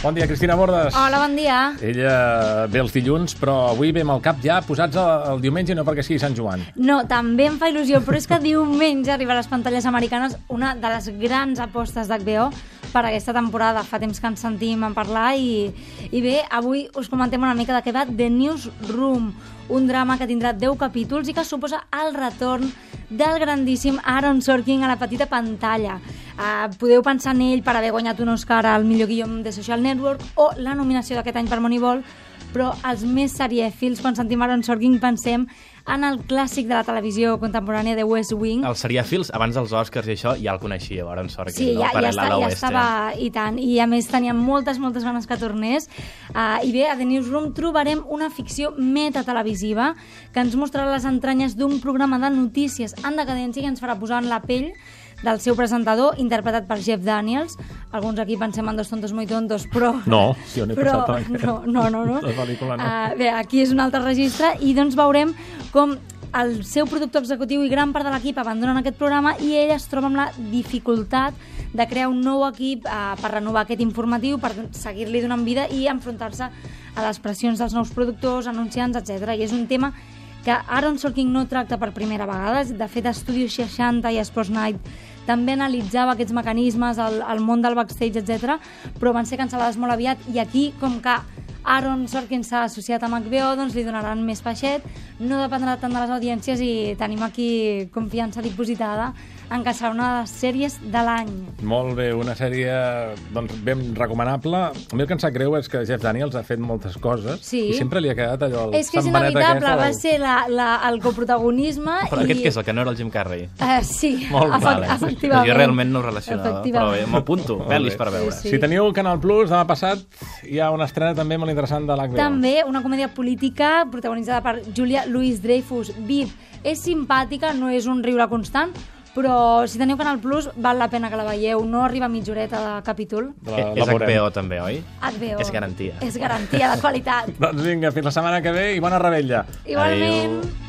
Bon dia, Cristina Bordes. Hola, bon dia. Ella ve els dilluns, però avui ve amb el cap ja posats el, el diumenge, no perquè sigui Sant Joan. No, també em fa il·lusió, però és que diumenge arriba a les pantalles americanes una de les grans apostes d'HBO per aquesta temporada. Fa temps que ens sentim en parlar i, i bé, avui us comentem una mica de què va The Newsroom, un drama que tindrà 10 capítols i que suposa el retorn del grandíssim Aaron Sorkin a la petita pantalla. Uh, podeu pensar en ell per haver guanyat un Oscar al millor guion de Social Network o la nominació d'aquest any per Moneyball, però els més serièfils, quan sentim Aaron Sorkin, pensem en el clàssic de la televisió contemporània de West Wing. El Seriafils, abans dels Oscars i això, ja el coneixia, Aaron Sorkin, Sí, no? ja, Per ja, està, ja Oeste. estava, i tant. I a més tenia moltes, moltes ganes que tornés. Uh, I bé, a The Newsroom trobarem una ficció metatelevisiva que ens mostrarà les entranyes d'un programa de notícies en decadència que ens farà posar en la pell del seu presentador, interpretat per Jeff Daniels. Alguns aquí pensem en Dos tontos muy tontos, però... No, jo no he però, pensat en no, no, no, no. La pel·lícula no. Uh, bé, aquí és un altre registre i doncs veurem com el seu productor executiu i gran part de l'equip abandonen aquest programa i ell es troba amb la dificultat de crear un nou equip uh, per renovar aquest informatiu, per seguir-li donant vida i enfrontar-se a les pressions dels nous productors, anunciants, etc. I és un tema que Aaron Sorkin no tracta per primera vegada. De fet, Studio 60 i Sports Night també analitzava aquests mecanismes, el, el món del backstage, etc. però van ser cancel·lades molt aviat i aquí, com que Aaron Sorkin s'ha associat amb HBO, doncs li donaran més peixet, no dependrà tant de les audiències i tenim aquí confiança dipositada en que serà una de les sèries de l'any. Molt bé, una sèrie doncs, ben recomanable. A mi el que em sap greu és que Jeff Daniels ha fet moltes coses Sí. i sempre li ha quedat allò... El És que és inevitable, va ser la, la, el coprotagonisme Però i... aquest què és, el que no era el Jim Carrey? Uh, sí, Molt efect vale. efectivament. Jo realment no ho relacionava, però bé, m'apunto, pel·lis per veure. Sí, Si teniu Canal Plus, demà passat hi ha una estrena també molt interessant de l'HBO. També una comèdia política protagonitzada per Julia Louis-Dreyfus. Viv, és simpàtica, no és un riure constant, però si teniu Canal Plus val la pena que la veieu. No arriba a mitja horeta de capítol. La, Eh, És la veurem. HBO també, oi? HBO. És garantia. És garantia de qualitat. Doncs vinga, fins la setmana que ve i bona rebella. Igualment. Adéu.